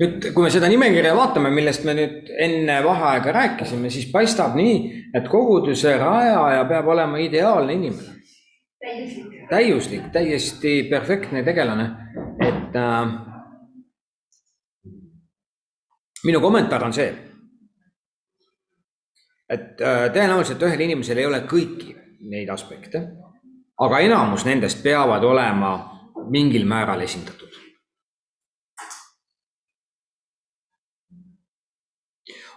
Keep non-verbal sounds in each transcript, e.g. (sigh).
nüüd, kui me seda nimekirja vaatame, millest me nüüd enne vaheaega rääkisime, siis paistab nii, et koguduse rajaja peab olema ideaalne inimene. täiuslik. täiesti perfektne tegelane, et äh, minu kommentaar on see, et äh, tõenäoliselt ühel inimesel ei ole kõiki neid aspekte, aga enamus nendest peavad olema mingil määral esindatud.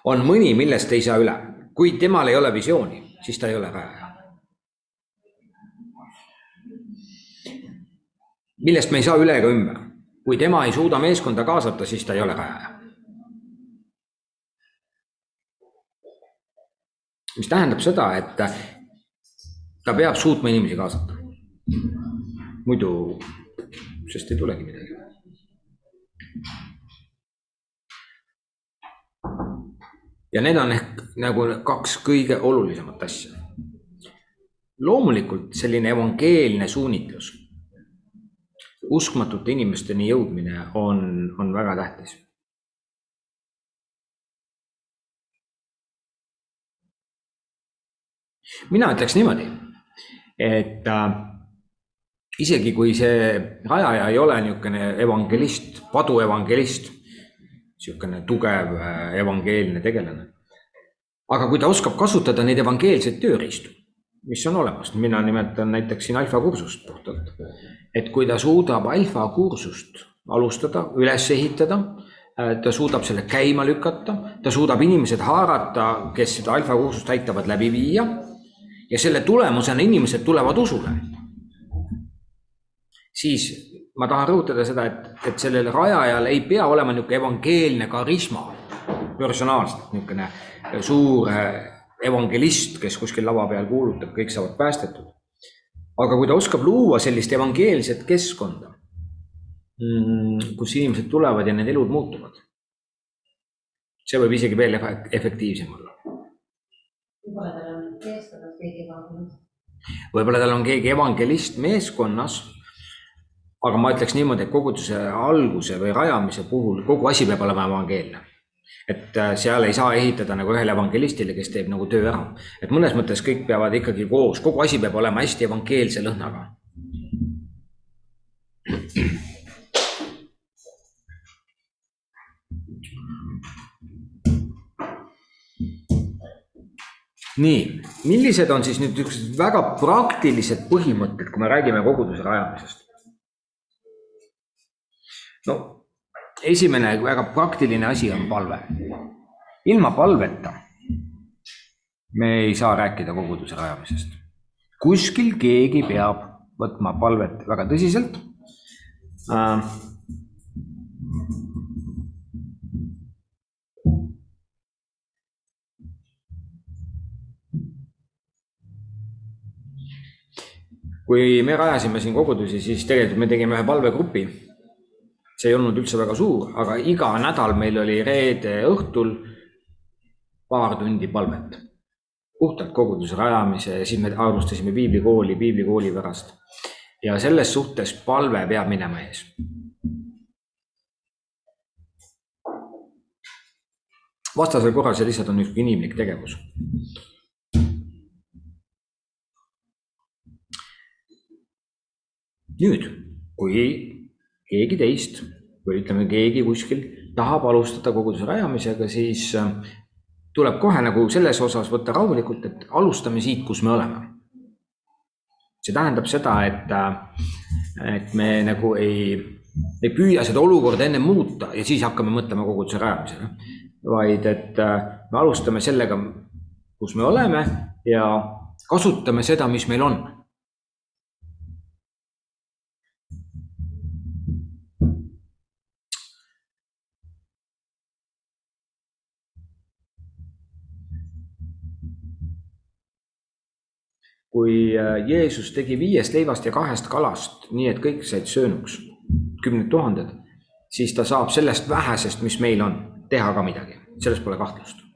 On mõni, millest ei saa üle, kui temal ei ole visiooni, siis ta ei ole rajaja. millest me ei saa üle ega ümber, kui tema ei suuda meeskonda kaasata, siis ta ei ole rajaja. mis tähendab seda, et ta peab suutma inimesi kaasata. muidu, sest ei tulegi midagi. Ja need on ehk nagu kaks kõige olulisemat asja. loomulikult selline evangeelne suunitlus, uskmatute inimesteni jõudmine on, on väga tähtis mina ütleks niimoodi, et äh, isegi kui see rajaja ei ole niisugune evangelist, paduevangelist, niisugune tugev äh, evangeelne tegelane. aga kui ta oskab kasutada neid evangeelseid tööriistu, mis on olemas, mina nimetan näiteks siin alfakursust puhtalt. et kui ta suudab alfakursust alustada, üles ehitada, äh, ta suudab selle käima lükata, ta suudab inimesed haarata, kes seda alfakursust aitavad läbi viia ja selle tulemusena inimesed tulevad usule. siis ma tahan rõhutada seda, et, et sellel rajajal ei pea olema niisugune evangeelne karisma personaalselt, niisugune suur evangelist, kes kuskil lava peal kuulutab, kõik saavad päästetud. aga kui ta oskab luua sellist evangeelset keskkonda, mm, kus inimesed tulevad ja nende elud muutuvad, see võib isegi veel efektiivsem olla võib-olla tal on meeskonnas keegi evangelist. võib-olla tal on keegi evangelist meeskonnas. Aga ma ütleks niimoodi, et koguduse alguse või rajamise puhul kogu asi peab olema evangeelne. et äh, seal ei saa ehitada nagu ühele evangelistile, kes teeb nagu töö ära, et mõnes mõttes kõik peavad ikkagi koos, kogu asi peab olema hästi evangeelse lõhnaga nii, millised on siis nüüd niisugused väga praktilised põhimõtted, kui me räägime koguduse rajamisest? No esimene väga praktiline asi on palve. ilma palveta me ei saa rääkida koguduse rajamisest. kuskil keegi peab võtma palvet väga tõsiselt äh, kui me rajasime siin kogudusi, siis tegelikult me tegime ühe palvegrupi. See ei olnud üldse väga suur, aga iga nädal meil oli reede õhtul paar tundi palvet. puhtalt koguduse rajamise ja siis me alustasime piiblikooli piiblikooli pärast. ja selles suhtes palve peab minema ees. vastasel korral see lihtsalt on niisugune inimlik tegevus nüüd, kui keegi teist või ütleme, keegi kuskil tahab alustada koguduse rajamisega, siis äh, tuleb kohe nagu selles osas võtta rahulikult, et alustame siit, kus me oleme. see tähendab seda, et, äh, et me nagu ei, ei püüa seda olukorda enne muuta ja siis hakkame mõtlema koguduse rajamisele, vaid et äh, me alustame sellega, kus me oleme ja kasutame seda, mis meil on kui äh, Jeesus tegi viiest leivast ja kahest kalast, nii et kõik said söönuks, kümned tuhanded, siis ta saab sellest vähesest, mis meil on, teha ka midagi, selles pole kahtlust.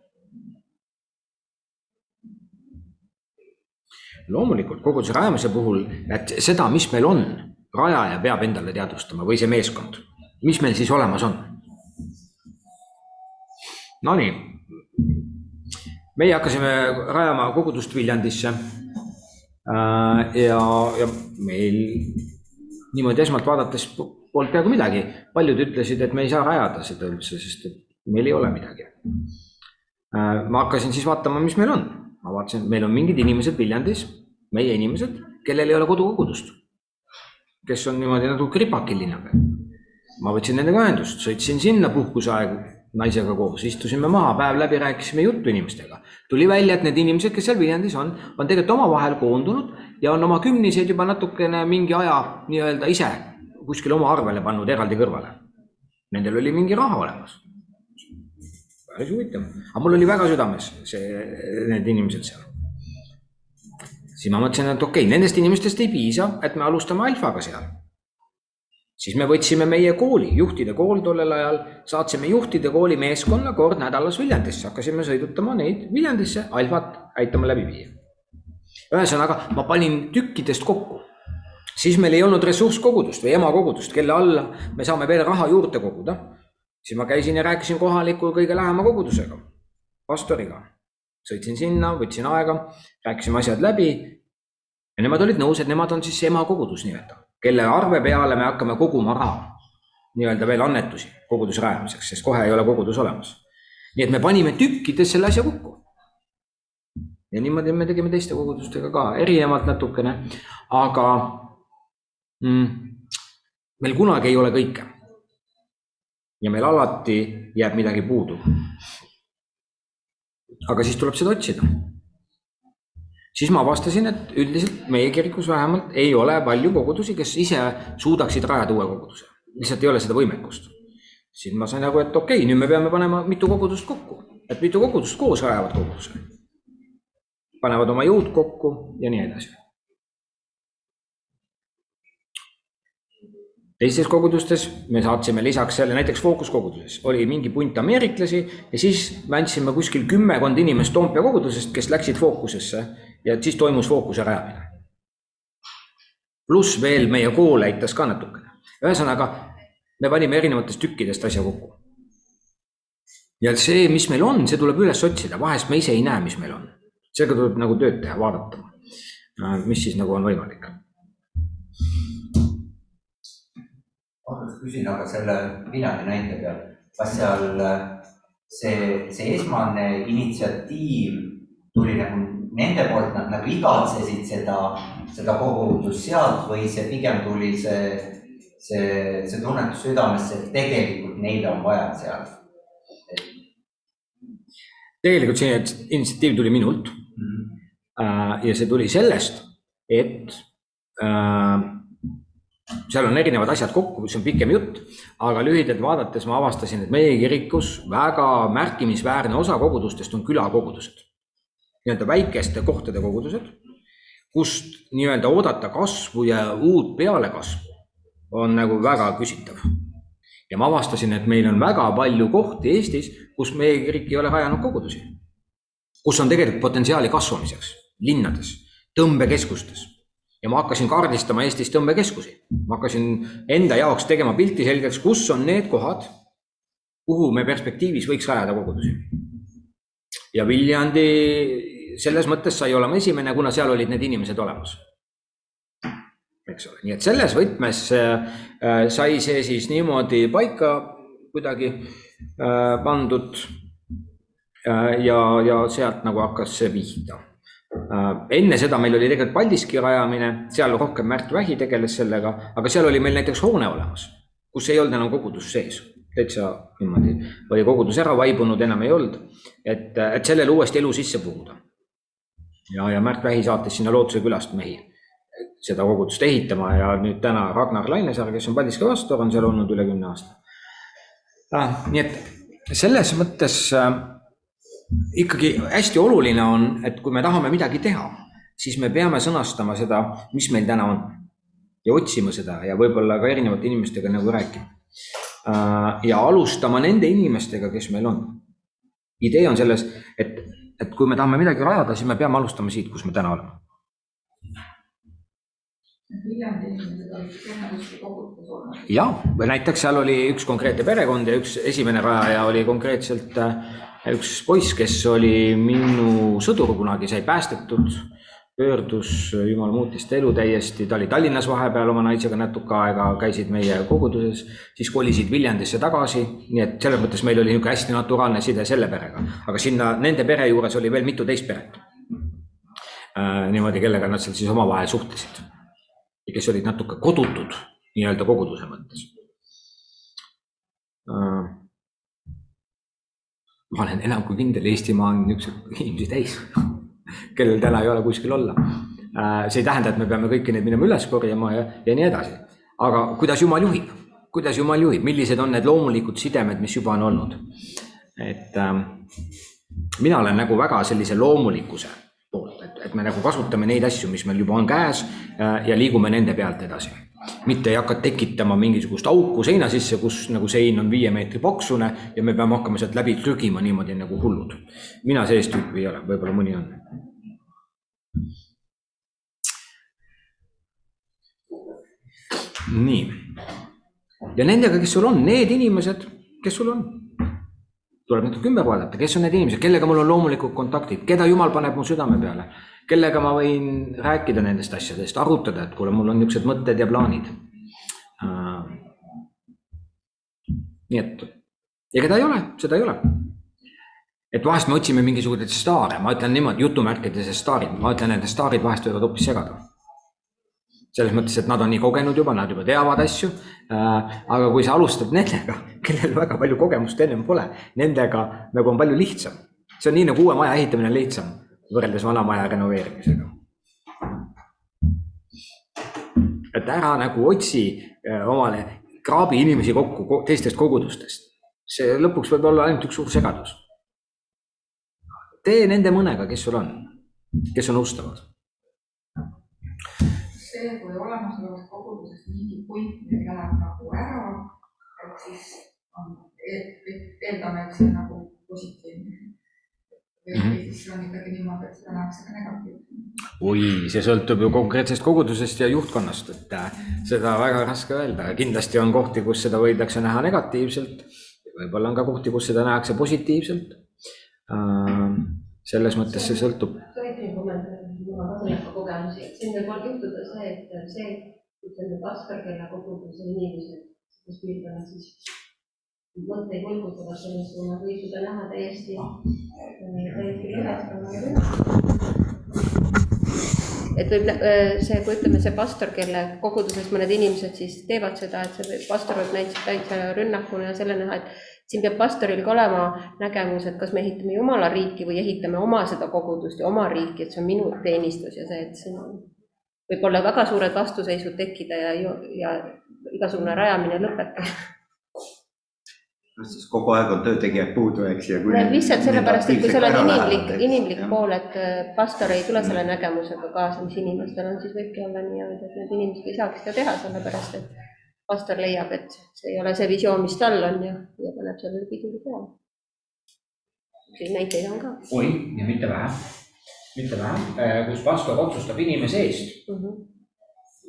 loomulikult koguduse rajamise puhul, et seda, mis meil on, rajaja peab endale teadvustama või see meeskond, mis meil siis olemas on Nonii, meie hakkasime rajama kogudust Viljandisse. Äh, ja, ja meil niimoodi esmalt vaadates polnud peaaegu midagi, paljud ütlesid, et me ei saa rajada seda üldse, sest et meil ei ole midagi. Äh, ma hakkasin siis vaatama, mis meil on, ma vaatasin, et meil on mingid inimesed Viljandis, meie inimesed, kellel ei ole kodukogudust. kes on niimoodi nagu kripakiline peal. ma võtsin nendega ühendust, sõitsin sinna puhkuseaegu naisega koos, istusime maha, päev läbi rääkisime juttu inimestega. tuli välja, et need inimesed, kes seal Viljandis on, on tegelikult omavahel koondunud ja on oma kümniseid juba natukene mingi aja nii-öelda ise kuskile oma arvele pannud eraldi kõrvale. Nendel oli mingi raha olemas. päris huvitav, aga mul oli väga südames see, need inimesed seal. siis ma mõtlesin, et okei okay,, nendest inimestest ei piisa, et me alustame alfaga seal siis me võtsime meie kooli, juhtide kool tollel ajal, saatsime juhtide kooli meeskonna kord nädalas Viljandisse, hakkasime sõidutama neid Viljandisse alfat aitama läbi viia. ühesõnaga, ma panin tükkidest kokku, siis meil ei olnud ressurskogudust või emakogudust, kelle alla me saame veel raha juurde koguda. siis ma käisin ja rääkisin kohaliku kõige lähema kogudusega, pastoriga. sõitsin sinna, võtsin aega, rääkisime asjad läbi. ja nemad olid nõus, et nemad on siis emakogudus nii-öelda kelle arve peale me hakkame koguma raha, nii-öelda veel annetusi koguduse rajamiseks, sest kohe ei ole kogudus olemas. nii et me panime tükkides selle asja kokku. ja niimoodi me tegime teiste kogudustega ka, erinevalt natukene, aga mm, meil kunagi ei ole kõike. ja meil alati jääb midagi puudu. aga siis tuleb seda otsida siis ma avastasin, et üldiselt meie kirikus vähemalt ei ole palju kogudusi, kes ise suudaksid rajada uue koguduse, lihtsalt ei ole seda võimekust. siis ma sain aru, et okei okay,, nüüd me peame panema mitu kogudust kokku, et mitu kogudust koos rajavad koguduse. panevad oma jõud kokku ja nii edasi. teistes kogudustes me saatsime lisaks selle, näiteks fookuskoguduses oli mingi punt ameeriklasi ja siis me andsime kuskil kümmekond inimest Toompea kogudusest, kes läksid fookusesse ja siis toimus fookuse rajamine. pluss veel meie kool aitas ka natukene, ühesõnaga me panime erinevatest tükkidest asja kokku. ja see, mis meil on, see tuleb üles otsida, vahest me ise ei näe, mis meil on. sellega tuleb nagu tööd teha, vaadata, mis siis nagu on võimalik. vabandust, küsin aga selle Viljandi näite peal, kas seal see, see esmane initsiatiiv tuli nagu nende poolt nad nagu igatsesid seda, seda kogudust sealt või see pigem tuli see, see, see tunnetus südamesse, et tegelikult neile on vaja seal et...? tegelikult see initsiatiiv tuli minult mm. -hmm. ja see tuli sellest, et äh, seal on erinevad asjad kokku, see on pikem jutt, aga lühidalt vaadates ma avastasin, et meie kirikus väga märkimisväärne osa kogudustest on külakogudused nii-öelda väikeste kohtade kogudused, kust nii-öelda oodata kasvu ja uut pealekasvu on nagu väga küsitav. ja ma avastasin, et meil on väga palju kohti Eestis, kus meie kirik ei ole rajanud kogudusi. kus on tegelikult potentsiaali kasvamiseks, linnades, tõmbekeskustes. ja ma hakkasin kaardistama Eestis tõmbekeskusi. ma hakkasin enda jaoks tegema pilti selgeks, kus on need kohad, kuhu me perspektiivis võiks rajada kogudusi. ja Viljandi selles mõttes sai olema esimene, kuna seal olid need inimesed olemas. eks ole, nii et selles võtmes äh, sai see siis niimoodi paika kuidagi äh, pandud äh,. ja, ja sealt nagu hakkas see pihta äh,. enne seda meil oli tegelikult Paldiski rajamine, seal rohkem Märt Vähi tegeles sellega, aga seal oli meil näiteks hoone olemas, kus ei olnud enam kogudus sees täitsa niimoodi, oli kogudus ära vaibunud, enam ei olnud, et, et sellele uuesti elu sisse puhuda ja, ja Märt Vähi saatis sinna Lootuse külast mehi seda kogudust ehitama ja nüüd täna Ragnar Lainesaar, kes on Paldiski pastor, on seal olnud üle kümne aasta ah,. nii et selles mõttes äh, ikkagi hästi oluline on, et kui me tahame midagi teha, siis me peame sõnastama seda, mis meil täna on ja otsima seda ja võib-olla ka erinevate inimestega nagu rääkima äh,. ja alustama nende inimestega, kes meil on. idee on selles, et et kui me tahame midagi rajada, siis me peame alustama siit, kus me täna oleme. jah, näiteks seal oli üks konkreetne perekond ja üks esimene rajaja oli konkreetselt äh, üks poiss, kes oli minu sõdur kunagi, sai päästetud, pöördus, jumal muutis ta elu täiesti, ta oli Tallinnas vahepeal oma naisega natuke aega, käisid meie koguduses, siis kolisid Viljandisse tagasi, nii et selles mõttes meil oli niisugune hästi naturaalne side selle perega, aga sinna nende pere juures oli veel mitu teist peret äh,. niimoodi, kellega nad seal siis omavahel suhtlesid. Ja kes olid natuke kodutud nii-öelda koguduse mõttes. Äh, ma olen enam kui kindel, Eestimaa on niisuguseid inimesi täis, kellel täna ei ole kuskil olla. Äh, see ei tähenda, et me peame kõiki neid minema üles korjama ja, ja nii edasi. aga kuidas Jumal juhib, kuidas Jumal juhib, millised on need loomulikud sidemed, mis juba on olnud? et äh, mina olen nagu väga sellise loomulikkuse poolt, et, et me nagu kasutame neid asju, mis meil juba on käes äh, ja liigume nende pealt edasi mitte ei hakka tekitama mingisugust auku seina sisse, kus nagu sein on viie meetri paksune ja me peame hakkama sealt läbi trügima niimoodi nagu hullud. mina sellist tüüpi ei ole, võib-olla mõni on. Nii. ja nendega, kes sul on, need inimesed, kes sul on, tuleb natuke ümber vaadata, kes on need inimesed, kellega mul on loomulikud kontaktid, keda jumal paneb mu südame peale kellega ma võin rääkida nendest asjadest, arutada, et kuule, mul on niisugused mõtted ja plaanid. Äh, nii et ja keda ei ole, seda ei ole. et vahest me otsime mingisuguseid staare, ma ütlen niimoodi jutumärkides staarid, ma ütlen, et need staarid vahest võivad hoopis segada. Selles mõttes, et nad on nii kogenud juba, nad juba teavad asju. Äh, aga kui sa alustad nendega, kellel väga palju kogemust ennem pole, nendega nagu on palju lihtsam. see on nii nagu uue maja ehitamine on lihtsam võrreldes vana maja renoveerimisega. et ära nagu otsi äh, omale, kraabi inimesi kokku teistest kogudustest. see lõpuks võib olla ainult üks suur segadus. tee nende mõnega, kes sul on, kes on ustavad. See, kui olemasolevast kogudusest mingi nüüd läheb nagu ära, et siis on, eeldame, et see on nagu positiivne või mm -hmm. siis on ikkagi niimoodi, et seda nähakse ka negatiivselt? oi, see sõltub ju konkreetsest kogudusest ja juhtkonnast, et äh, seda väga raske öelda, kindlasti on kohti, kus seda võidakse näha negatiivselt. võib-olla on ka kohti, kus seda nähakse positiivselt. Äh, selles mõttes see sõltub. tohib kommenteerida, mul on ka sellega siin võib juhtuda see, et see, ütleme, pastor, kelle koguduse inimesed, kes piirkonnas siis mõtteid mõlgutavad selles suunas, võib seda näha täiesti, täiesti lõhestavana. et võib see, kui ütleme, see pastor, kelle koguduses mõned inimesed siis teevad seda, et see pastor võib näiteks täitsa rünnakuna ja selle näha, et siin peab pastoril ka olema nägemus, et kas me ehitame Jumala riiki või ehitame oma seda kogudust ja oma riiki, et see on minu teenistus ja see, et siin võib olla väga suured vastuseisud tekkida ja, ja igasugune rajamine lõpetada noh, siis kogu aeg on töötegijaid puudu, eks ju. lihtsalt sellepärast, et kui seal on inimlik, inimlik pool, et äh, pastor ei tule selle nägemusega kaasa, mis inimestel on, siis võibki olla niimoodi, et need inimesed ei saaks seda teha, sellepärast et pastor leiab, et see ei ole see visioon, mis tal on ja, ja paneb sellele piduri peale. näiteid on ka. oi, ja mitte vähe, vähe, äh, kus pastor otsustab inimese eest mm, -hmm.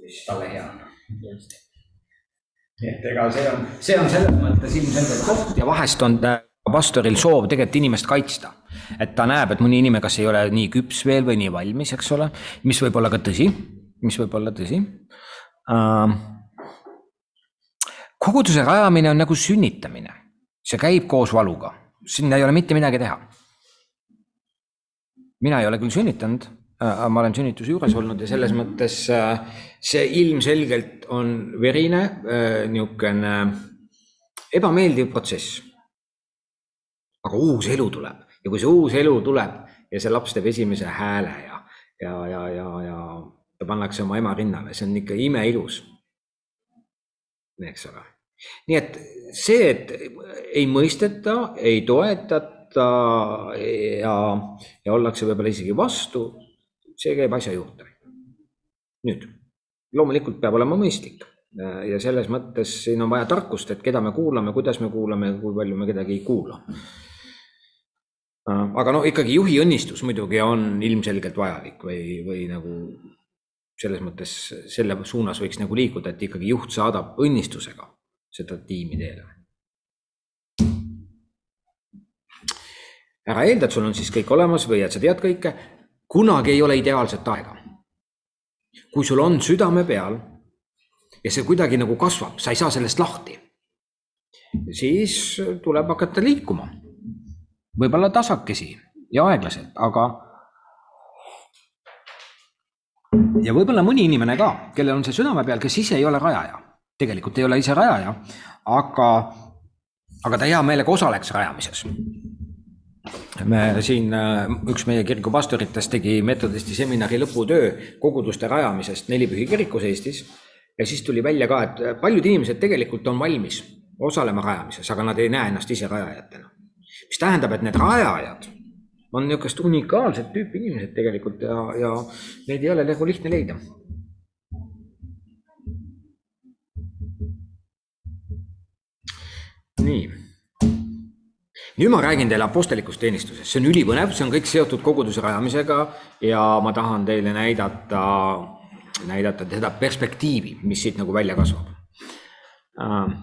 mis talle hea on nii et ega see on, see on selles mõttes ilmselgelt koht ja vahest on pastoril soov tegelikult inimest kaitsta. et ta näeb, et mõni inimene kas ei ole nii küps veel või nii valmis, eks ole, mis võib olla ka tõsi, mis võib olla tõsi uh,. koguduse rajamine on nagu sünnitamine, see käib koos valuga, sinna ei ole mitte midagi teha. Mina ei ole küll sünnitanud Äh, ma olen sünnituse juures olnud ja selles mõttes äh, see ilmselgelt on verine äh, niisugune ebameeldiv protsess. aga uus elu tuleb ja kui see uus elu tuleb ja see laps teeb esimese hääle ja, ja, ja, ja, ja ta pannakse oma ema rinnale, see on ikka imeilus. eks ole. nii et see, et ei mõisteta, ei toetata ja, ja ollakse võib-olla isegi vastu see käib asja juurde. nüüd, loomulikult peab olema mõistlik ja selles mõttes siin on vaja tarkust, et keda me kuulame, kuidas me kuulame ja kui palju me kedagi ei kuula. aga no ikkagi juhi õnnistus muidugi on ilmselgelt vajalik või, või nagu selles mõttes selle suunas võiks nagu liikuda, et ikkagi juht saadab õnnistusega seda tiimi teele ära eelda, et sul on siis kõik olemas või et sa tead kõike. kunagi ei ole ideaalset aega. kui sul on südame peal ja see kuidagi nagu kasvab, sa ei saa sellest lahti, siis tuleb hakata liikuma. võib-olla tasakesi ja aeglaselt, aga ja võib-olla mõni inimene ka, kellel on see südame peal, kes ise ei ole rajaja, tegelikult ei ole ise rajaja, aga, aga ta hea meelega osaleks rajamises. Me siin, üks meie kiriku pastoritest tegi metodisti seminari lõputöö koguduste rajamisest Nelipühi kirikus Eestis ja siis tuli välja ka, et paljud inimesed tegelikult on valmis osalema rajamises, aga nad ei näe ennast ise rajajatena. mis tähendab, et need rajajad on niisugust unikaalset tüüpi inimesed tegelikult ja, ja neid ei ole nagu lihtne leida. nii. Nüüd ma räägin teile apostlikust teenistusest, see on ülipõnev, see on kõik seotud koguduse rajamisega ja ma tahan teile näidata, näidata seda perspektiivi, mis siit nagu välja kasvab. Äh,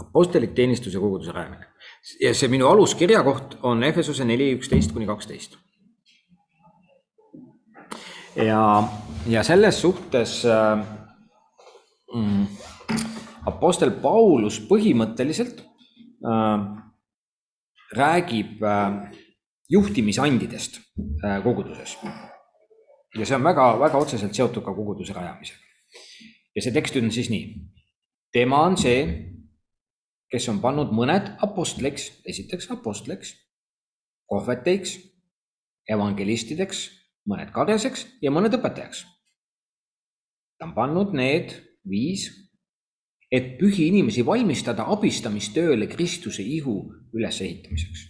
apostlik teenistus ja koguduse rajamine. Ja see minu aluskirja koht on Efesuse neli, üksteist kuni kaksteist. ja, ja selles suhtes äh, mm, Apostel Paulus põhimõtteliselt äh, räägib äh, juhtimisandidest äh, koguduses. ja see on väga-väga otseselt seotud ka koguduse rajamisega. ja see tekst on siis nii. tema on see, kes on pannud mõned apostliks, esiteks apostliks, kohveteiks, evangelistideks, mõned karjaseks ja mõned õpetajaks. ta on pannud need viis, et pühi inimesi valmistada abistamistööle Kristuse ihu ülesehitamiseks.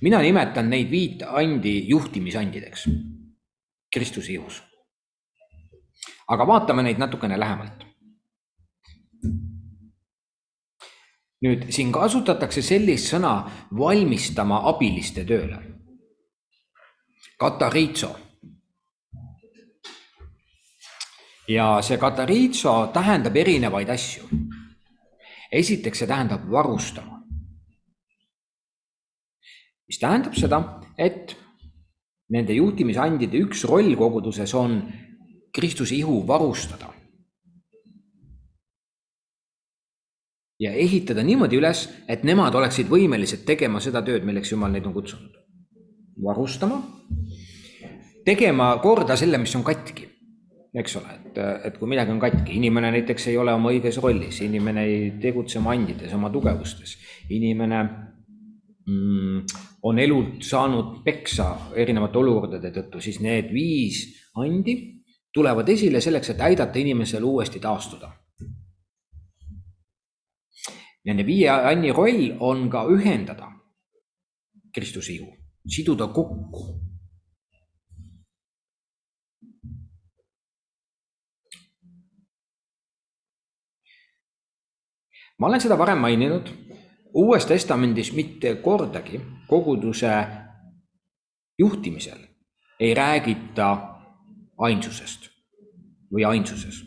mina nimetan neid viit andi juhtimisandideks Kristuse ihus. aga vaatame neid natukene lähemalt nüüd siin kasutatakse sellist sõna valmistama abiliste tööle. Katariitso. Ja see katariitso tähendab erinevaid asju. esiteks, see tähendab varustama. mis tähendab seda, et nende juhtimisandide üks roll koguduses on Kristuse ihu varustada ja ehitada niimoodi üles, et nemad oleksid võimelised tegema seda tööd, milleks Jumal neid on kutsunud. varustama, tegema korda selle, mis on katki, eks ole, et, et kui midagi on katki, inimene näiteks ei ole oma õiges rollis, inimene ei tegutse oma andides, oma tugevustes, inimene mm, on elult saanud peksa erinevate olukordade tõttu, siis need viis andi tulevad esile selleks, et aidata inimesel uuesti taastuda Nende viie anni roll on ka ühendada Kristuse ihu, siduda kokku. Ma olen seda varem maininud, Uues Testamendis mitte kordagi koguduse juhtimisel ei räägita ainsusest või ainsuses.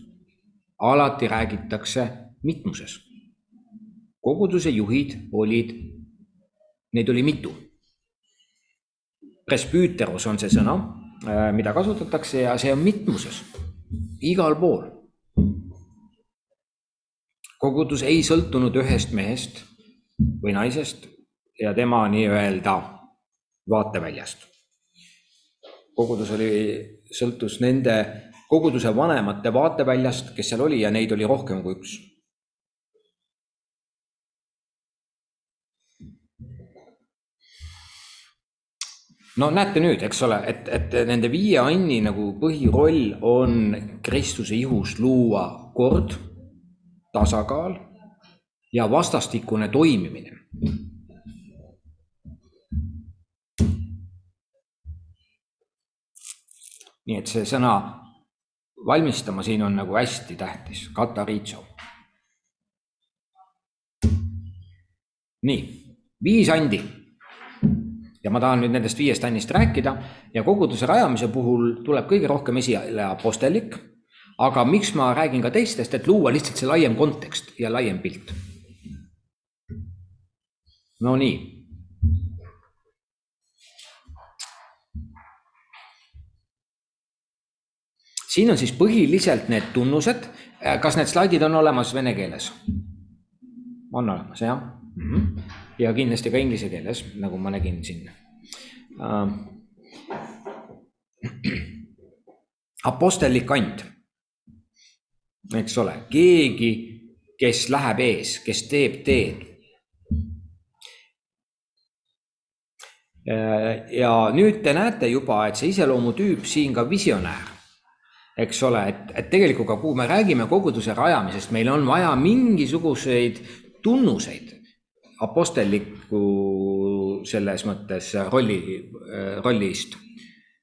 alati räägitakse mitmuses koguduse juhid olid, neid oli mitu. Presbüüteros on see sõna, äh, mida kasutatakse ja see on mitmuses, igal pool. Kogudus ei sõltunud ühest mehest või naisest ja tema nii-öelda vaateväljast. kogudus oli, sõltus nende koguduse vanemate vaateväljast, kes seal oli ja neid oli rohkem kui üks no näete nüüd, eks ole, et, et nende viie anni nagu põhiroll on Kristuse ihus luua kord, tasakaal ja vastastikune toimimine. nii et see sõna valmistama siin on nagu hästi tähtis, katariitso. nii, viis andi ja ma tahan nüüd nendest viiest annist rääkida ja koguduse rajamise puhul tuleb kõige rohkem esile apostellik. Aga miks ma räägin ka teistest, et luua lihtsalt see laiem kontekst ja laiem pilt. Nonii. siin on siis põhiliselt need tunnused. kas need slaidid on olemas vene keeles? on olemas, jah mm. -hmm. ja kindlasti ka inglise keeles, nagu ma nägin siin (clears throat) uh,. Apostellik and, eks ole, keegi, kes läheb ees, kes teeb teed. ja nüüd te näete juba, et see iseloomutüüp siin ka visionäär eks ole, et, et tegelikult ka, kui me räägime koguduse rajamisest, meil on vaja mingisuguseid tunnuseid apostelliku selles mõttes rolli, rollist.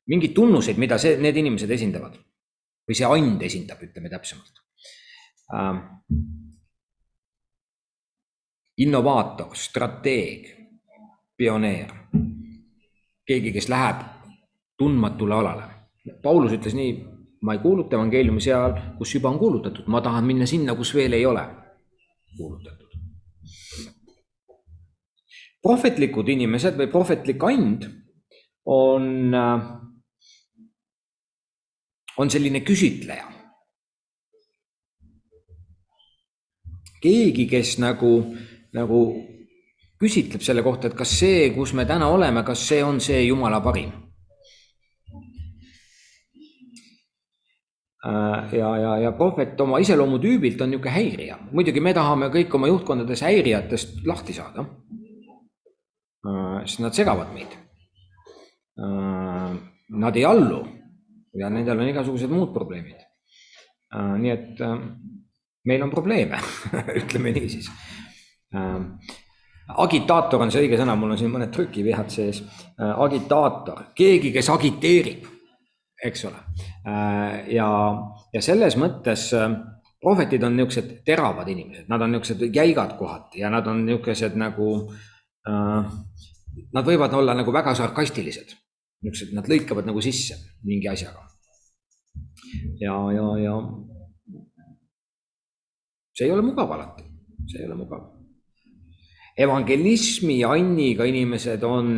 mingeid tunnuseid, mida see, need inimesed esindavad või see and esindab, ütleme täpsemalt. Innovaator, strateeg, pioneer, keegi, kes läheb tundmatule alale. Paulus ütles nii, ma ei kuuluta evangeeliumi seal, kus juba on kuulutatud, ma tahan minna sinna, kus veel ei ole kuulutatud prohvetlikud inimesed või prohvetlik and on, äh, on selline küsitleja. Keegi, kes nagu, nagu küsitleb selle kohta, et kas see, kus me täna oleme, kas see on see Jumala parim. Äh, ja, ja, ja prohvet oma iseloomutüübilt on niisugune häirija, muidugi me tahame kõik oma juhtkondades häirijatest lahti saada Äh, siis nad segavad meid. Äh, nad ei allu ja nendel on igasugused muud probleemid. Nii et meil on probleeme (laughs) ütleme nii siis. agitaator on see õige sõna, mul on siin mõned trükivihad sees. agitaator, keegi, kes agiteerib, eks ole. ja, ja selles mõttes prohvetid on niisugused teravad inimesed, nad on niisugused jäigad kohati ja nad on niisugused nagu äh, nad võivad olla nagu väga sarkastilised, niisugused, nad lõikavad nagu sisse mingi asjaga. ja, ja, ja see ei ole mugav alati, see ei ole mugav. evangelismi anniga inimesed on,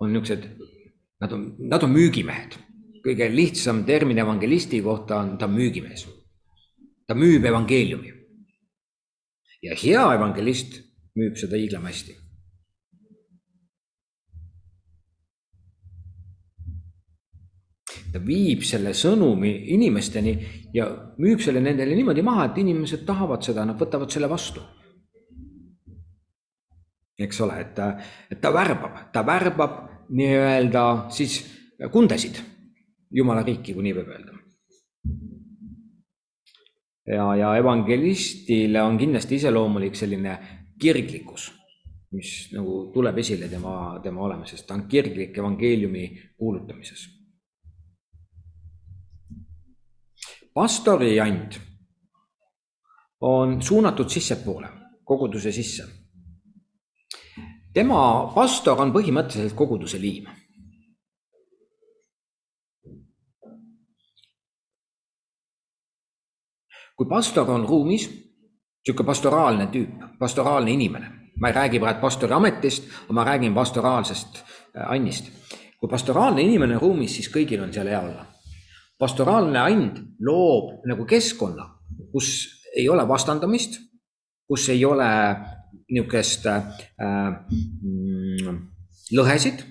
on niisugused, nad on, nad on müügimehed. kõige lihtsam termin evangelisti kohta on, ta müügimees. ta müüb evangeeliumi. ja hea evangelist müüb seda hiiglama hästi ta viib selle sõnumi inimesteni ja müüb selle nendele niimoodi maha, et inimesed tahavad seda, nad võtavad selle vastu. eks ole, et ta, et ta värbab, ta värbab nii-öelda siis kundesid jumala riiki, kui nii võib öelda. ja, ja evangelistile on kindlasti iseloomulik selline kirglikkus, mis nagu tuleb esile tema, tema olemisest, ta on kirglik evangeeliumi kuulutamises pastori and on suunatud sissepoole, koguduse sisse. tema, pastor on põhimõtteliselt koguduse liim. kui pastor on ruumis, niisugune pastoraalne tüüp, pastoraalne inimene, ma ei räägi praegu pastori ametist, ma räägin pastoraalsest äh, annist. kui pastoraalne inimene on ruumis, siis kõigil on seal hea olla pastoraalne and loob nagu keskkonna, kus ei ole vastandamist, kus ei ole niisugust äh, mm, lõhesid.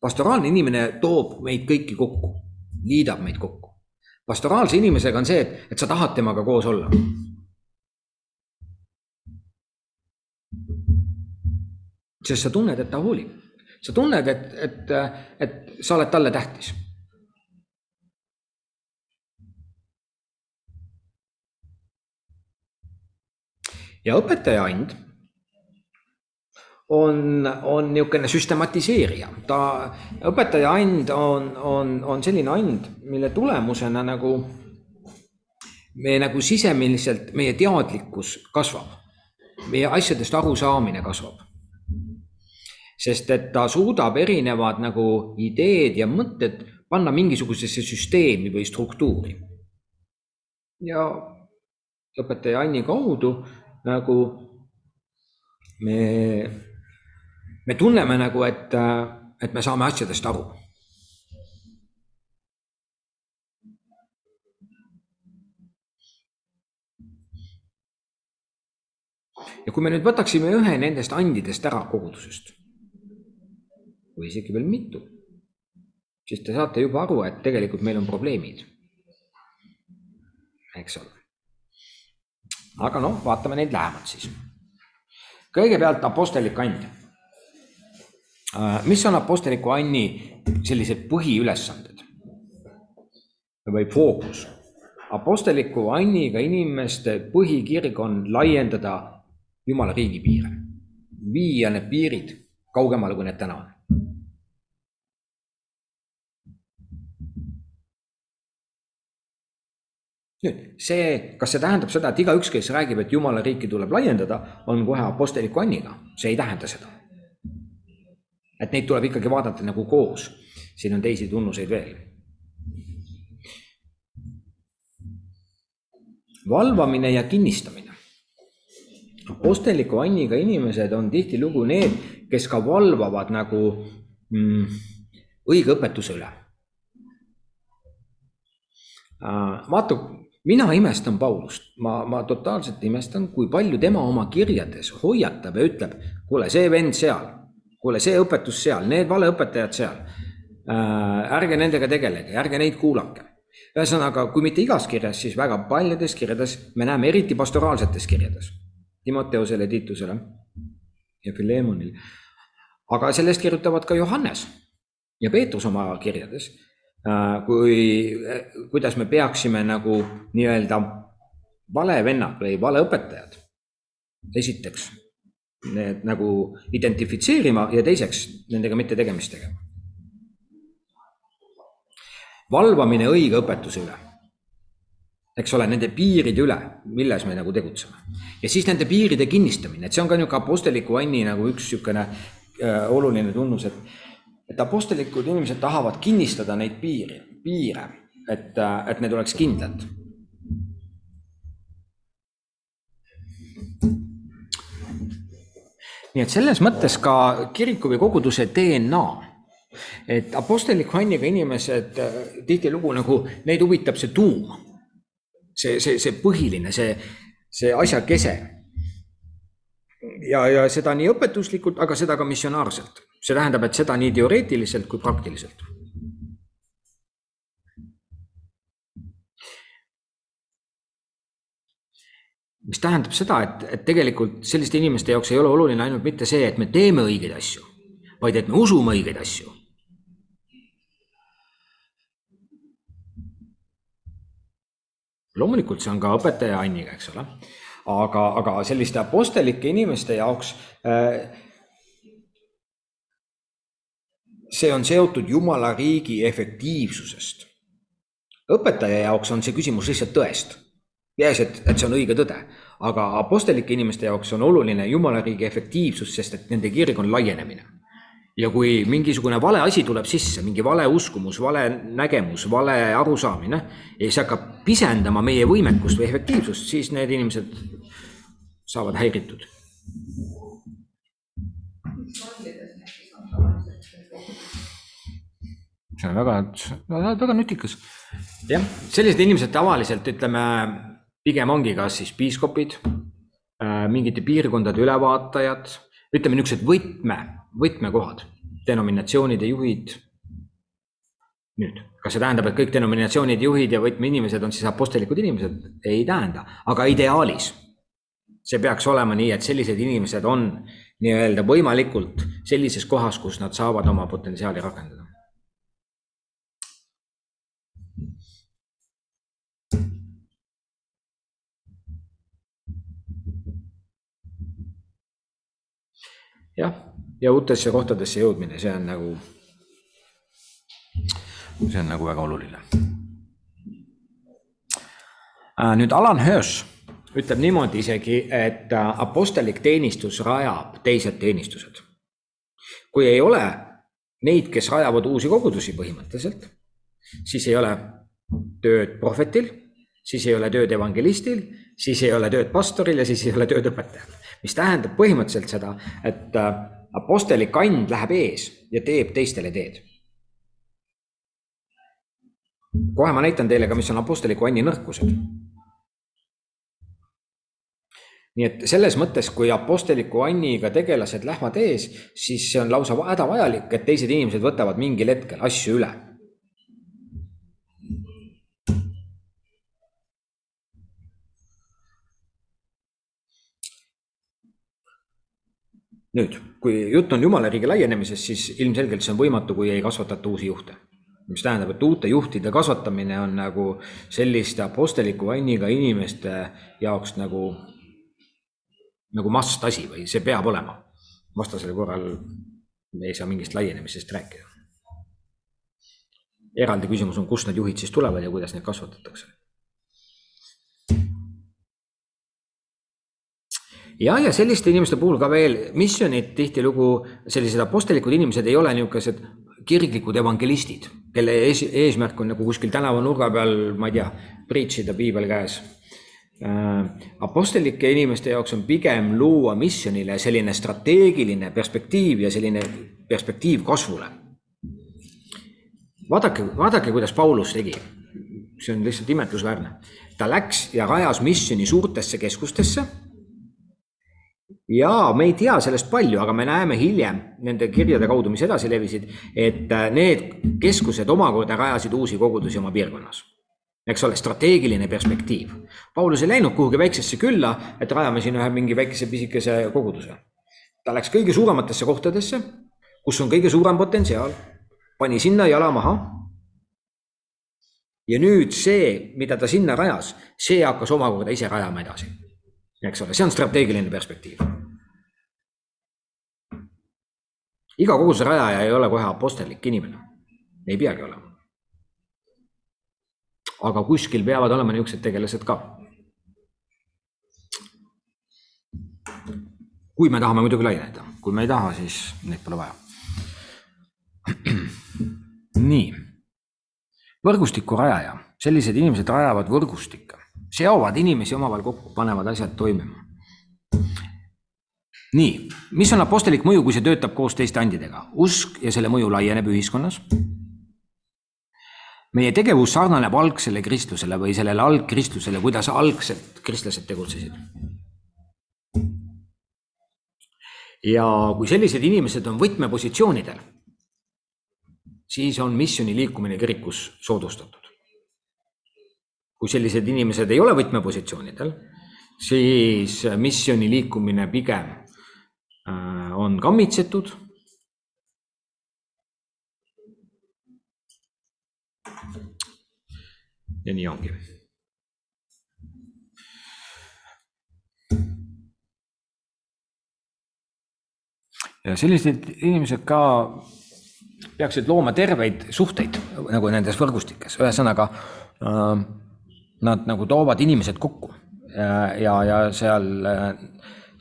pastoraalne inimene toob meid kõiki kokku, liidab meid kokku. pastoraalse inimesega on see, et, et sa tahad temaga koos olla. sest sa tunned, et ta hoolib, sa tunned, et, et, et sa oled talle tähtis ja õpetaja and on, on niisugune süstematiseerija, ta, õpetaja and on, on, on selline and, mille tulemusena nagu me nagu sisemiselt, meie teadlikkus kasvab, meie asjadest arusaamine kasvab. sest et ta suudab erinevad nagu ideed ja mõtted panna mingisugusesse süsteemi või struktuuri. ja õpetaja Anni kaudu nagu me, me tunneme nagu, et, et me saame asjadest aru ja kui me nüüd võtaksime ühe nendest andidest ära kogudusest või isegi veel mitu, siis te saate juba aru, et tegelikult meil on probleemid. eks ole. Aga noh, vaatame neid lähemalt siis. kõigepealt apostlik and. mis on apostliku anni sellised põhiülesanded või fookus? apostliku anniga inimeste põhikirg on laiendada Jumala riigi piire, viia need piirid kaugemale, kui need täna on. nüüd see, kas see tähendab seda, et igaüks, kes räägib, et Jumala riiki tuleb laiendada, on kohe apostliku anniga, see ei tähenda seda. et neid tuleb ikkagi vaadata nagu koos, siin on teisi tunnuseid veel. valvamine ja kinnistamine apostliku anniga inimesed on tihtilugu need, kes ka valvavad nagu mm, õige õpetuse üle. Vaata, mina imestan Paulust, ma, ma totaalselt imestan, kui palju tema oma kirjades hoiatab ja ütleb, kuule, see vend seal, kuule, see õpetus seal, need valeõpetajad seal. Äh, ärge nendega tegelege, ärge neid kuulake. Ühesõnaga, kui mitte igas kirjas, siis väga paljudes kirjades me näeme, eriti pastoraalsetes kirjades. Timoteusele, Tiitusele ja Philemonil. aga sellest kirjutavad ka Johannes ja Peetrus oma kirjades, kui, kuidas me peaksime nagu nii-öelda valevennad või valeõpetajad esiteks need nagu identifitseerima ja teiseks nendega mitte tegemist tegema. valvamine õige õpetuse üle eks ole, nende piiride üle, milles me nagu tegutseme. ja siis nende piiride kinnistamine, et see on ka niisugune apostliku anni nagu üks niisugune äh, oluline tunnus, et, et apostlikud inimesed tahavad kinnistada neid piiri, piire, et, äh, et need oleks kindlad. nii et selles mõttes ka kiriku või koguduse DNA et apostliku anniga inimesed äh, tihtilugu nagu, neid huvitab see tuum see, see, see põhiline, see, see asja kese. ja, ja seda nii õpetuslikult, aga seda ka missionaarselt. See tähendab, et seda nii teoreetiliselt kui praktiliselt. mis tähendab seda, et, et tegelikult selliste inimeste jaoks ei ole oluline ainult mitte see, et me teeme õigeid asju, vaid et me usume õigeid asju loomulikult see on ka õpetaja Anniga, eks ole. aga, aga selliste apostelike inimeste jaoks äh, see on seotud Jumala riigi efektiivsusest. õpetaja jaoks on see küsimus lihtsalt tõest. peaasi, et, et see on õige tõde, aga apostelike inimeste jaoks on oluline Jumala riigi efektiivsus, sest et nende kirg on laienemine ja kui mingisugune vale asi tuleb sisse, mingi vale uskumus, vale nägemus, vale arusaamine ja see hakkab pisendama meie võimekust või efektiivsust, siis need inimesed saavad häiritud. See on väga, väga nutikas. jah, sellised inimesed tavaliselt ütleme, pigem ongi kas siis piiskopid, äh, mingite piirkondade ülevaatajad, ütleme niisugused võtme võtmekohad, denominatsioonide juhid. nüüd, kas see tähendab, et kõik denominatsioonide juhid ja võtmeinimesed on siis apostlikud inimesed? ei tähenda, aga ideaalis see peaks olema nii, et sellised inimesed on nii-öelda võimalikult sellises kohas, kus nad saavad oma potentsiaali rakendada. Jah ja uutesse kohtadesse jõudmine, see on nagu, see on nagu väga oluline. Äh, nüüd Alan Hirsch ütleb niimoodi isegi, et äh, apostellik teenistus rajab teised teenistused. kui ei ole neid, kes rajavad uusi kogudusi põhimõtteliselt, siis ei ole tööd prohvetil, siis ei ole tööd evangelistil, siis ei ole tööd pastoril ja siis ei ole tööd õpetajal. Mis tähendab põhimõtteliselt seda, et äh, apostellik and läheb ees ja teeb teistele teed. kohe ma näitan teile ka, mis on apostliku anni nõrkused nii et selles mõttes, kui apostliku Anniga tegelased lähevad ees, siis see on lausa hädavajalik, et teised inimesed võtavad mingil hetkel asju üle. Nüüd, kui jutt on jumala riigi laienemisest, siis ilmselgelt see on võimatu, kui ei kasvatata uusi juhte mis tähendab, et uute juhtide kasvatamine on nagu selliste apostliku vanniga inimeste jaoks nagu nagu must asi või see peab olema. vastasel korral me ei saa mingist laienemisest rääkida. eraldi küsimus on, kust need juhid siis tulevad ja kuidas neid kasvatatakse. Ja, ja selliste inimeste puhul ka veel missionid tihtilugu, sellised apostlikud inimesed ei ole niisugused kirglikud evangelistid, kelle ees, eesmärk on nagu kuskil tänavanurga peal, ma ei tea, preach ida piibel käes Äh, apostlike inimeste jaoks on pigem luua missionile selline strateegiline perspektiiv ja selline perspektiiv kasvule. vaadake, vaadake, kuidas Paulus tegi. see on lihtsalt imetlusväärne. ta läks ja rajas missioni suurtesse keskustesse. Ja me ei tea sellest palju, aga me näeme hiljem nende kirjade kaudu, mis edasi levisid, et need keskused omakorda rajasid uusi kogudusi oma piirkonnas eks ole, strateegiline perspektiiv. Paulus ei läinud kuhugi väiksesse külla, et rajame siin ühe mingi väikese pisikese koguduse. ta läks kõige suurematesse kohtadesse, kus on kõige suurem potentsiaal, pani sinna jala maha. ja nüüd see, mida ta sinna rajas, see hakkas omakorda ise rajama edasi. Eks ole, see on strateegiline perspektiiv. iga koguduse rajaja ei ole kohe apostellik inimene, ei peagi olema aga kuskil peavad olema niisugused tegelased ka. kui me tahame muidugi laieneda, kui me ei taha, siis neid pole vaja. (clears throat) nii, võrgustiku rajaja, sellised inimesed rajavad võrgustikke, seovad inimesi omavahel kokku, panevad asjad toimima. nii, mis on apostlik mõju, kui see töötab koos teiste andidega? usk ja selle mõju laieneb ühiskonnas meie tegevus sarnaneb algsele kristlusele või sellele algkristlusele, kuidas algselt kristlased tegutsesid. ja kui sellised inimesed on võtmepositsioonidel, siis on missiooni liikumine kirikus soodustatud. Kui sellised inimesed ei ole võtmepositsioonidel, siis missiooni liikumine pigem äh, on kammitsetud ja nii ongi. ja sellised inimesed ka peaksid looma terveid suhteid nagu nendes võrgustikes, ühesõnaga äh, nad nagu toovad inimesed kokku ja, ja, seal,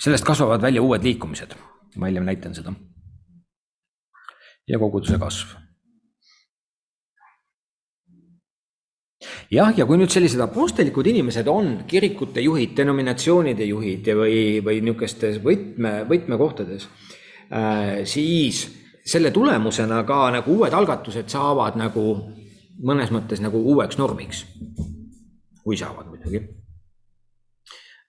sellest kasvavad välja uued liikumised. ma hiljem näitan seda. ja koguduse kasv jah, ja kui nüüd sellised apostlikud inimesed on kirikute juhid, denominatsioonide juhid või, või niisugustes võtme, võtmekohtades äh,, siis selle tulemusena ka nagu uued algatused saavad nagu mõnes mõttes nagu uueks normiks. Kui saavad muidugi.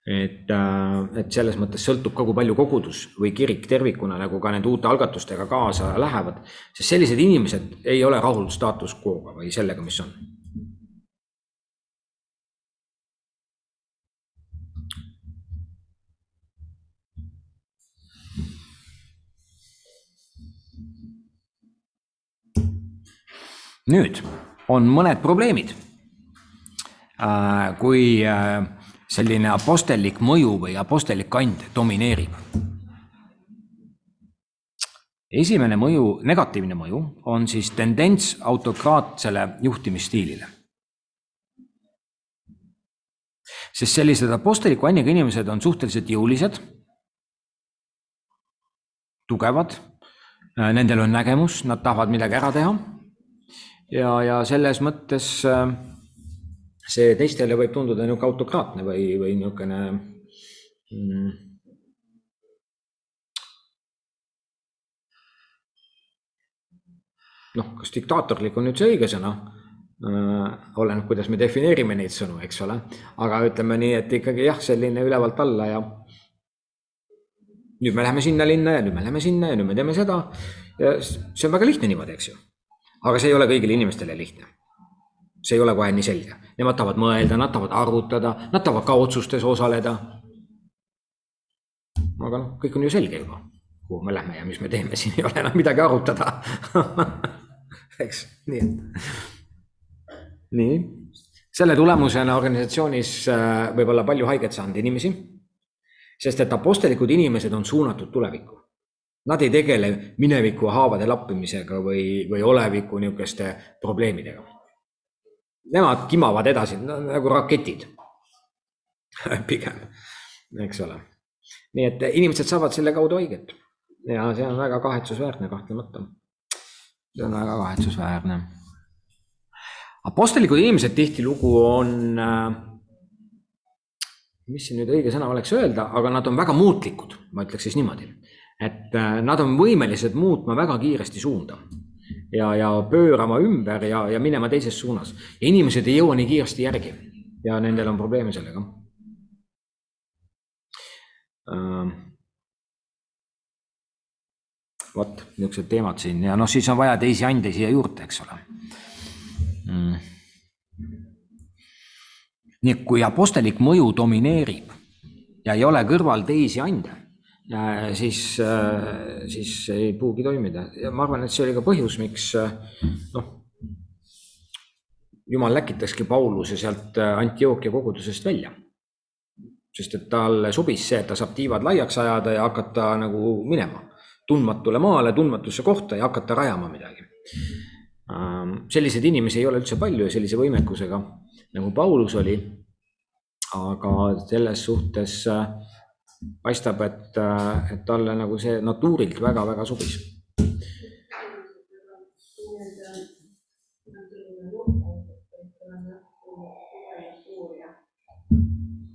et, äh, et selles mõttes sõltub ka, kui palju kogudus või kirik tervikuna nagu ka nende uute algatustega kaasa lähevad, sest sellised inimesed ei ole rahul staatus quo'ga või sellega, mis on nüüd on mõned probleemid. Äh, kui äh, selline apostellik mõju või apostellik kand domineerib. esimene mõju, negatiivne mõju on siis tendents autokraatsele juhtimisstiilile. sest sellised apostliku anniga inimesed on suhteliselt jõulised, tugevad, äh, nendel on nägemus, nad tahavad midagi ära teha ja, ja selles mõttes äh, see teistele võib tunduda niisugune autokraatne või, või niisugune mm, noh, kas diktaatorlik on nüüd see õige sõna äh,? oleneb, kuidas me defineerime neid sõnu, eks ole, aga ütleme nii, et ikkagi jah, selline ülevalt alla ja nüüd me läheme sinna linna ja nüüd me läheme sinna ja nüüd me teeme seda. ja see on väga lihtne niimoodi, eks ju. aga see ei ole kõigile inimestele lihtne. see ei ole kohe nii selge, nemad tahavad mõelda, nad tahavad arvutada, nad tahavad ka otsustes osaleda. aga noh, kõik on ju selge juba, kuhu me lähme ja mis me teeme, siin ei ole enam midagi arutada (laughs) eks, nii et. nii, selle tulemusena organisatsioonis äh, võib olla palju haiget saanud inimesi. sest et apostlikud inimesed on suunatud tulevikku. Nad ei tegele mineviku haavade lappimisega või, või oleviku niisuguste probleemidega. Nemad kimavad edasi nagu raketid (laughs) pigem, eks ole. nii et inimesed saavad selle kaudu haiget ja see on väga kahetsusväärne kahtlemata see on väga kahetsusväärne. Apostlikud inimesed tihtilugu on, äh, mis siin nüüd õige sõna oleks öelda, aga nad on väga muutlikud, ma ütleks siis niimoodi. et äh, nad on võimelised muutma väga kiiresti suunda ja, ja pöörama ümber ja, ja minema teises suunas. inimesed ei jõua nii kiiresti järgi. Ja nendel on probleeme sellega. Äh, vot niisugused teemad siin. Ja noh, siis on vaja teisi ande siia juurde, eks ole. Mm.. nii et kui apostelik mõju domineerib ja ei ole kõrval teisi ande, siis, siis ei pruugi toimida ja ma arvan, et see oli ka põhjus, miks noh, jumal läkitaski Pauluse sealt Antiookia kogudusest välja sest et talle sobis see, et ta saab tiivad laiaks ajada ja hakata nagu minema tundmatule maale, tundmatusse kohta ja hakata rajama midagi. Ähm, selliseid inimesi ei ole üldse palju ja sellise võimekusega nagu Paulus oli. aga selles suhtes äh, paistab, et, äh, et talle nagu see natuurilt väga-väga sobis.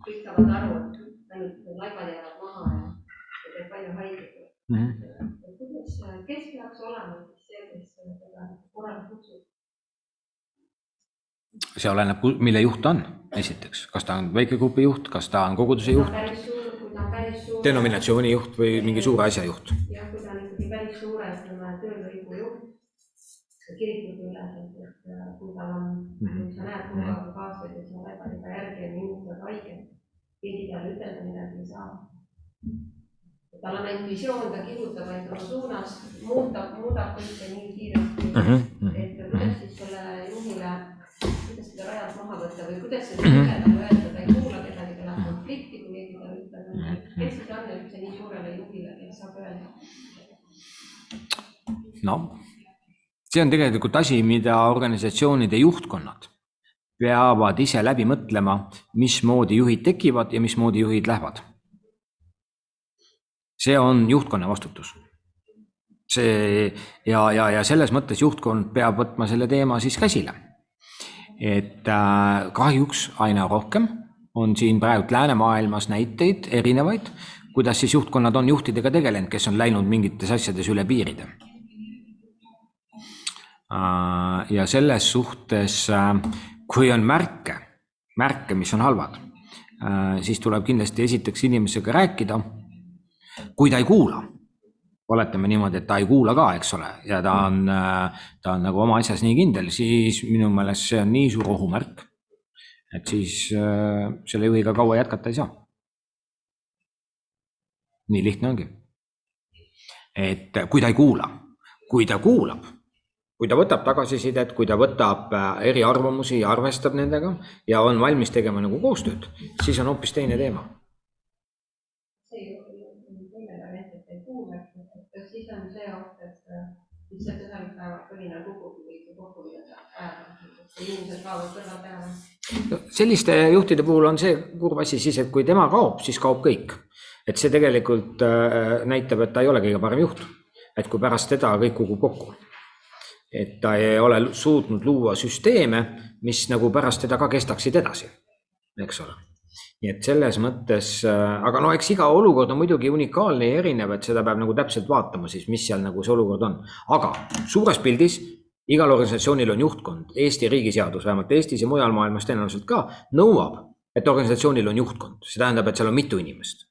kõik saavad aru, et ainult laibad jäävad maha ja teeb palju haiget mm. -hmm kuidas, kes peaks olema siis see, kes seda korrale kutsub? see oleneb, mille juht ta on, esiteks, kas ta on väikegrupi juht, kas ta on koguduse juht, denominatsiooni juht või mingi suure asja juht. jah, kui ta on ikkagi päris suure, ütleme, töölõigu juht, kirikute üleselt, et äh, kui tal on mm, -hmm. sa näed kogu kaaslased, kes on väga juba järgi ja inimesed on haiged, keegi talle ütelda midagi ei saa tal on ainult visioon, ta kihutab ainult oma suunas, muudab, muudab kõike nii kiiresti mm, -hmm. et kuidas siis selle juhile, kuidas seda rajalt maha võtta või kuidas seda mm -hmm. talle öelda, ta ei kuula kedagi, ta läheb konflikti, kui keegi talle ütleb, kes siis on üldse nii suurele juhile, kes saab öelda? Noh, see on tegelikult asi, mida organisatsioonide juhtkonnad peavad ise läbi mõtlema, mismoodi juhid tekivad ja mismoodi juhid lähevad see on juhtkonna vastutus. see ja, ja, ja selles mõttes juhtkond peab võtma selle teema siis käsile. et äh, kahjuks aina rohkem on siin praegu läänemaailmas näiteid erinevaid, kuidas siis juhtkonnad on juhtidega tegelenud, kes on läinud mingites asjades üle piiride. Ja selles suhtes äh,, kui on märke, märke, mis on halvad, äh, siis tuleb kindlasti esiteks inimesega rääkida kui ta ei kuula, oletame niimoodi, et ta ei kuula ka, eks ole, ja ta on, ta on nagu oma asjas nii kindel, siis minu meelest see on nii suur ohumärk, et siis selle juhiga kaua jätkata ei saa. nii lihtne ongi. et kui ta ei kuula, kui ta kuulab, kui ta võtab tagasisidet, kui ta võtab eriarvamusi ja arvestab nendega ja on valmis tegema nagu koostööd, siis on hoopis teine teema lihtsalt ühel päeval põline kukub, see kokku pidada päeva, inimesed kaovad kõrvalt ära. selliste juhtide puhul on see kurb asi siis, et kui tema kaob, siis kaob kõik. et see tegelikult äh, näitab, et ta ei ole kõige parem juht. et kui pärast teda kõik kukub kokku. Et ta ei ole suutnud luua süsteeme, mis nagu pärast teda ka kestaksid edasi, eks ole. Nii et selles mõttes, aga no eks iga olukord on muidugi unikaalne ja erinev, et seda peab nagu täpselt vaatama siis, mis seal nagu see olukord on. aga suures pildis igal organisatsioonil on juhtkond, Eesti riigiseadus, vähemalt Eestis ja mujal maailmas tõenäoliselt ka, nõuab, et organisatsioonil on juhtkond, see tähendab, et seal on mitu inimest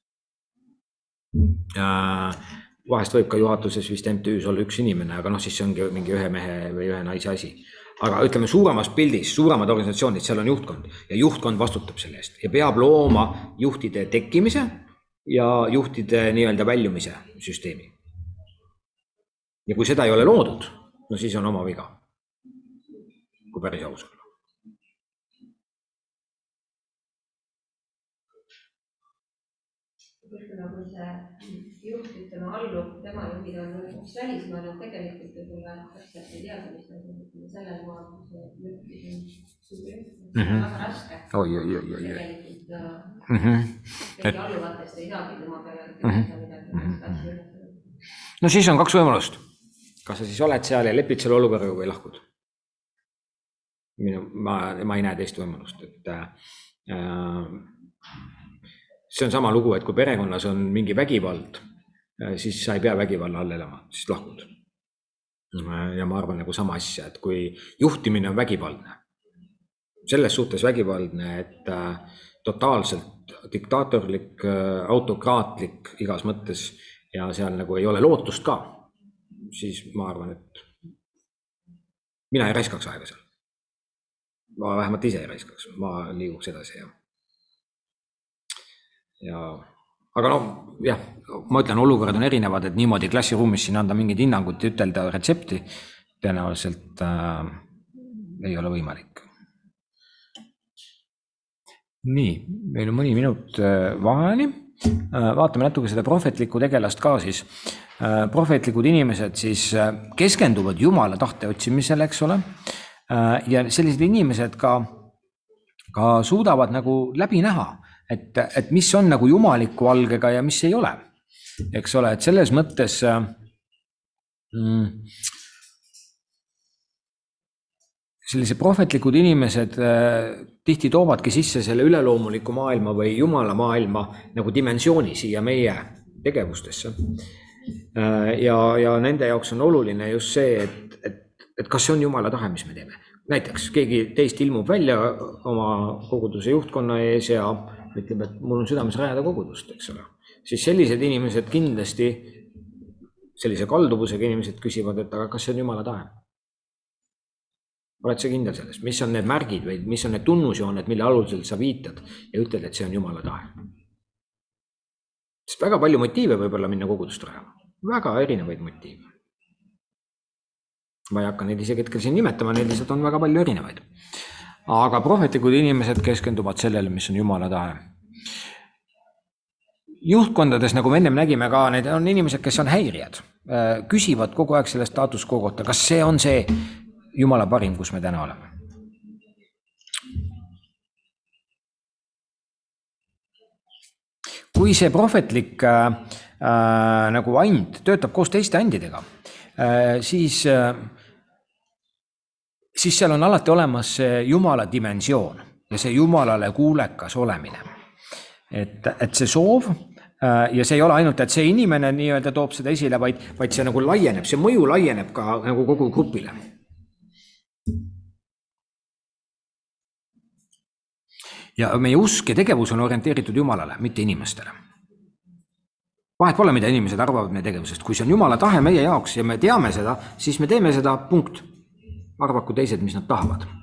vahest võib ka juhatuses vist MTÜ-s olla üks inimene, aga noh, siis see ongi mingi ühe mehe või ühe naise asi. aga ütleme, suuremas pildis, suuremad organisatsioonid, seal on juhtkond ja juhtkond vastutab selle eest ja peab looma juhtide tekkimise ja juhtide nii-öelda väljumise süsteemi. ja kui seda ei ole loodud, no siis on oma viga. kui päris aus olla. Ütleme, kui see juht, ütleme, allub, tema juhid on näiteks välismaal, et tegelikult võib-olla täpselt ei teagi, mis nad ütleme sellel maal, kus see juhtimine on Mhm. väga raske. oi, oi, oi, oi, oi. tegelikult äh, -hmm. keegi alluvatest ei saagi tema peale Mhm. no siis on kaks võimalust. kas sa siis oled seal ja lepid selle olukorraga või lahkud? minu, ma, ma ei näe teist võimalust, et äh, see on sama lugu, et kui perekonnas on mingi vägivald, siis sa ei pea vägivalla all elama, siis lahkud. ja ma arvan nagu sama asja, et kui juhtimine on vägivaldne, selles suhtes vägivaldne, et äh, totaalselt diktaatorlik, autokraatlik igas mõttes ja seal nagu ei ole lootust ka, siis ma arvan, et mina ei raiskaks aega seal. ma vähemalt ise ei raiskaks, ma liiguks edasi ja. Ja aga noh, jah, ma ütlen, olukorrad on erinevad, et niimoodi klassiruumis siin anda mingit hinnangut ja ütelda retsepti tõenäoliselt äh, ei ole võimalik. nii, meil on mõni minut äh, vaheni äh,. vaatame natuke seda prohvetlikku tegelast ka siis äh,. prohvetlikud inimesed siis äh, keskenduvad Jumala tahte otsimisele, eks ole äh,. ja sellised inimesed ka, ka suudavad nagu läbi näha, et, et mis on nagu jumaliku algega ja mis ei ole. eks ole, et selles mõttes äh, mm, sellised prohvetlikud inimesed äh, tihti toovadki sisse selle üleloomuliku maailma või jumala maailma nagu dimensiooni siia meie tegevustesse. Äh, ja, ja nende jaoks on oluline just see, et, et, et kas see on jumala tahe, mis me teeme. näiteks keegi teist ilmub välja oma koguduse juhtkonna ees ja ütleb, et mul on südames rajada kogudust, eks ole. siis sellised inimesed kindlasti, sellise kalduvusega inimesed küsivad, et aga kas see on jumala tahe oled sa kindel selles, mis on need märgid või mis on need tunnusjooned, mille alusel sa viitad ja ütled, et see on jumala tahe? sest väga palju motiive võib olla minna kogudust rajama, väga erinevaid motiive. ma ei hakka neid isegi hetkel siin nimetama, neid lihtsalt on väga palju erinevaid. aga prohvetlikud inimesed keskenduvad sellele, mis on jumala tahe. Juhtkondades, nagu me ennem nägime ka, need on inimesed, kes on häirijad, küsivad kogu aeg selle staatus quo kohta, kas see on see jumala parim, kus me täna oleme. kui see prohvetlik äh, äh, nagu and töötab koos teiste andidega äh,, siis äh,, siis seal on alati olemas see jumala dimensioon ja see jumalale kuulekas olemine. Et, et see soov äh, ja see ei ole ainult, et see inimene nii-öelda toob seda esile, vaid, vaid see nagu laieneb, see mõju laieneb ka nagu kogu grupile ja meie usk ja tegevus on orienteeritud Jumalale, mitte inimestele. vahet pole, mida inimesed arvavad meie tegevusest, kui see on Jumala tahe meie jaoks ja me teame seda, siis me teeme seda, punkt. arvaku teised, mis nad tahavad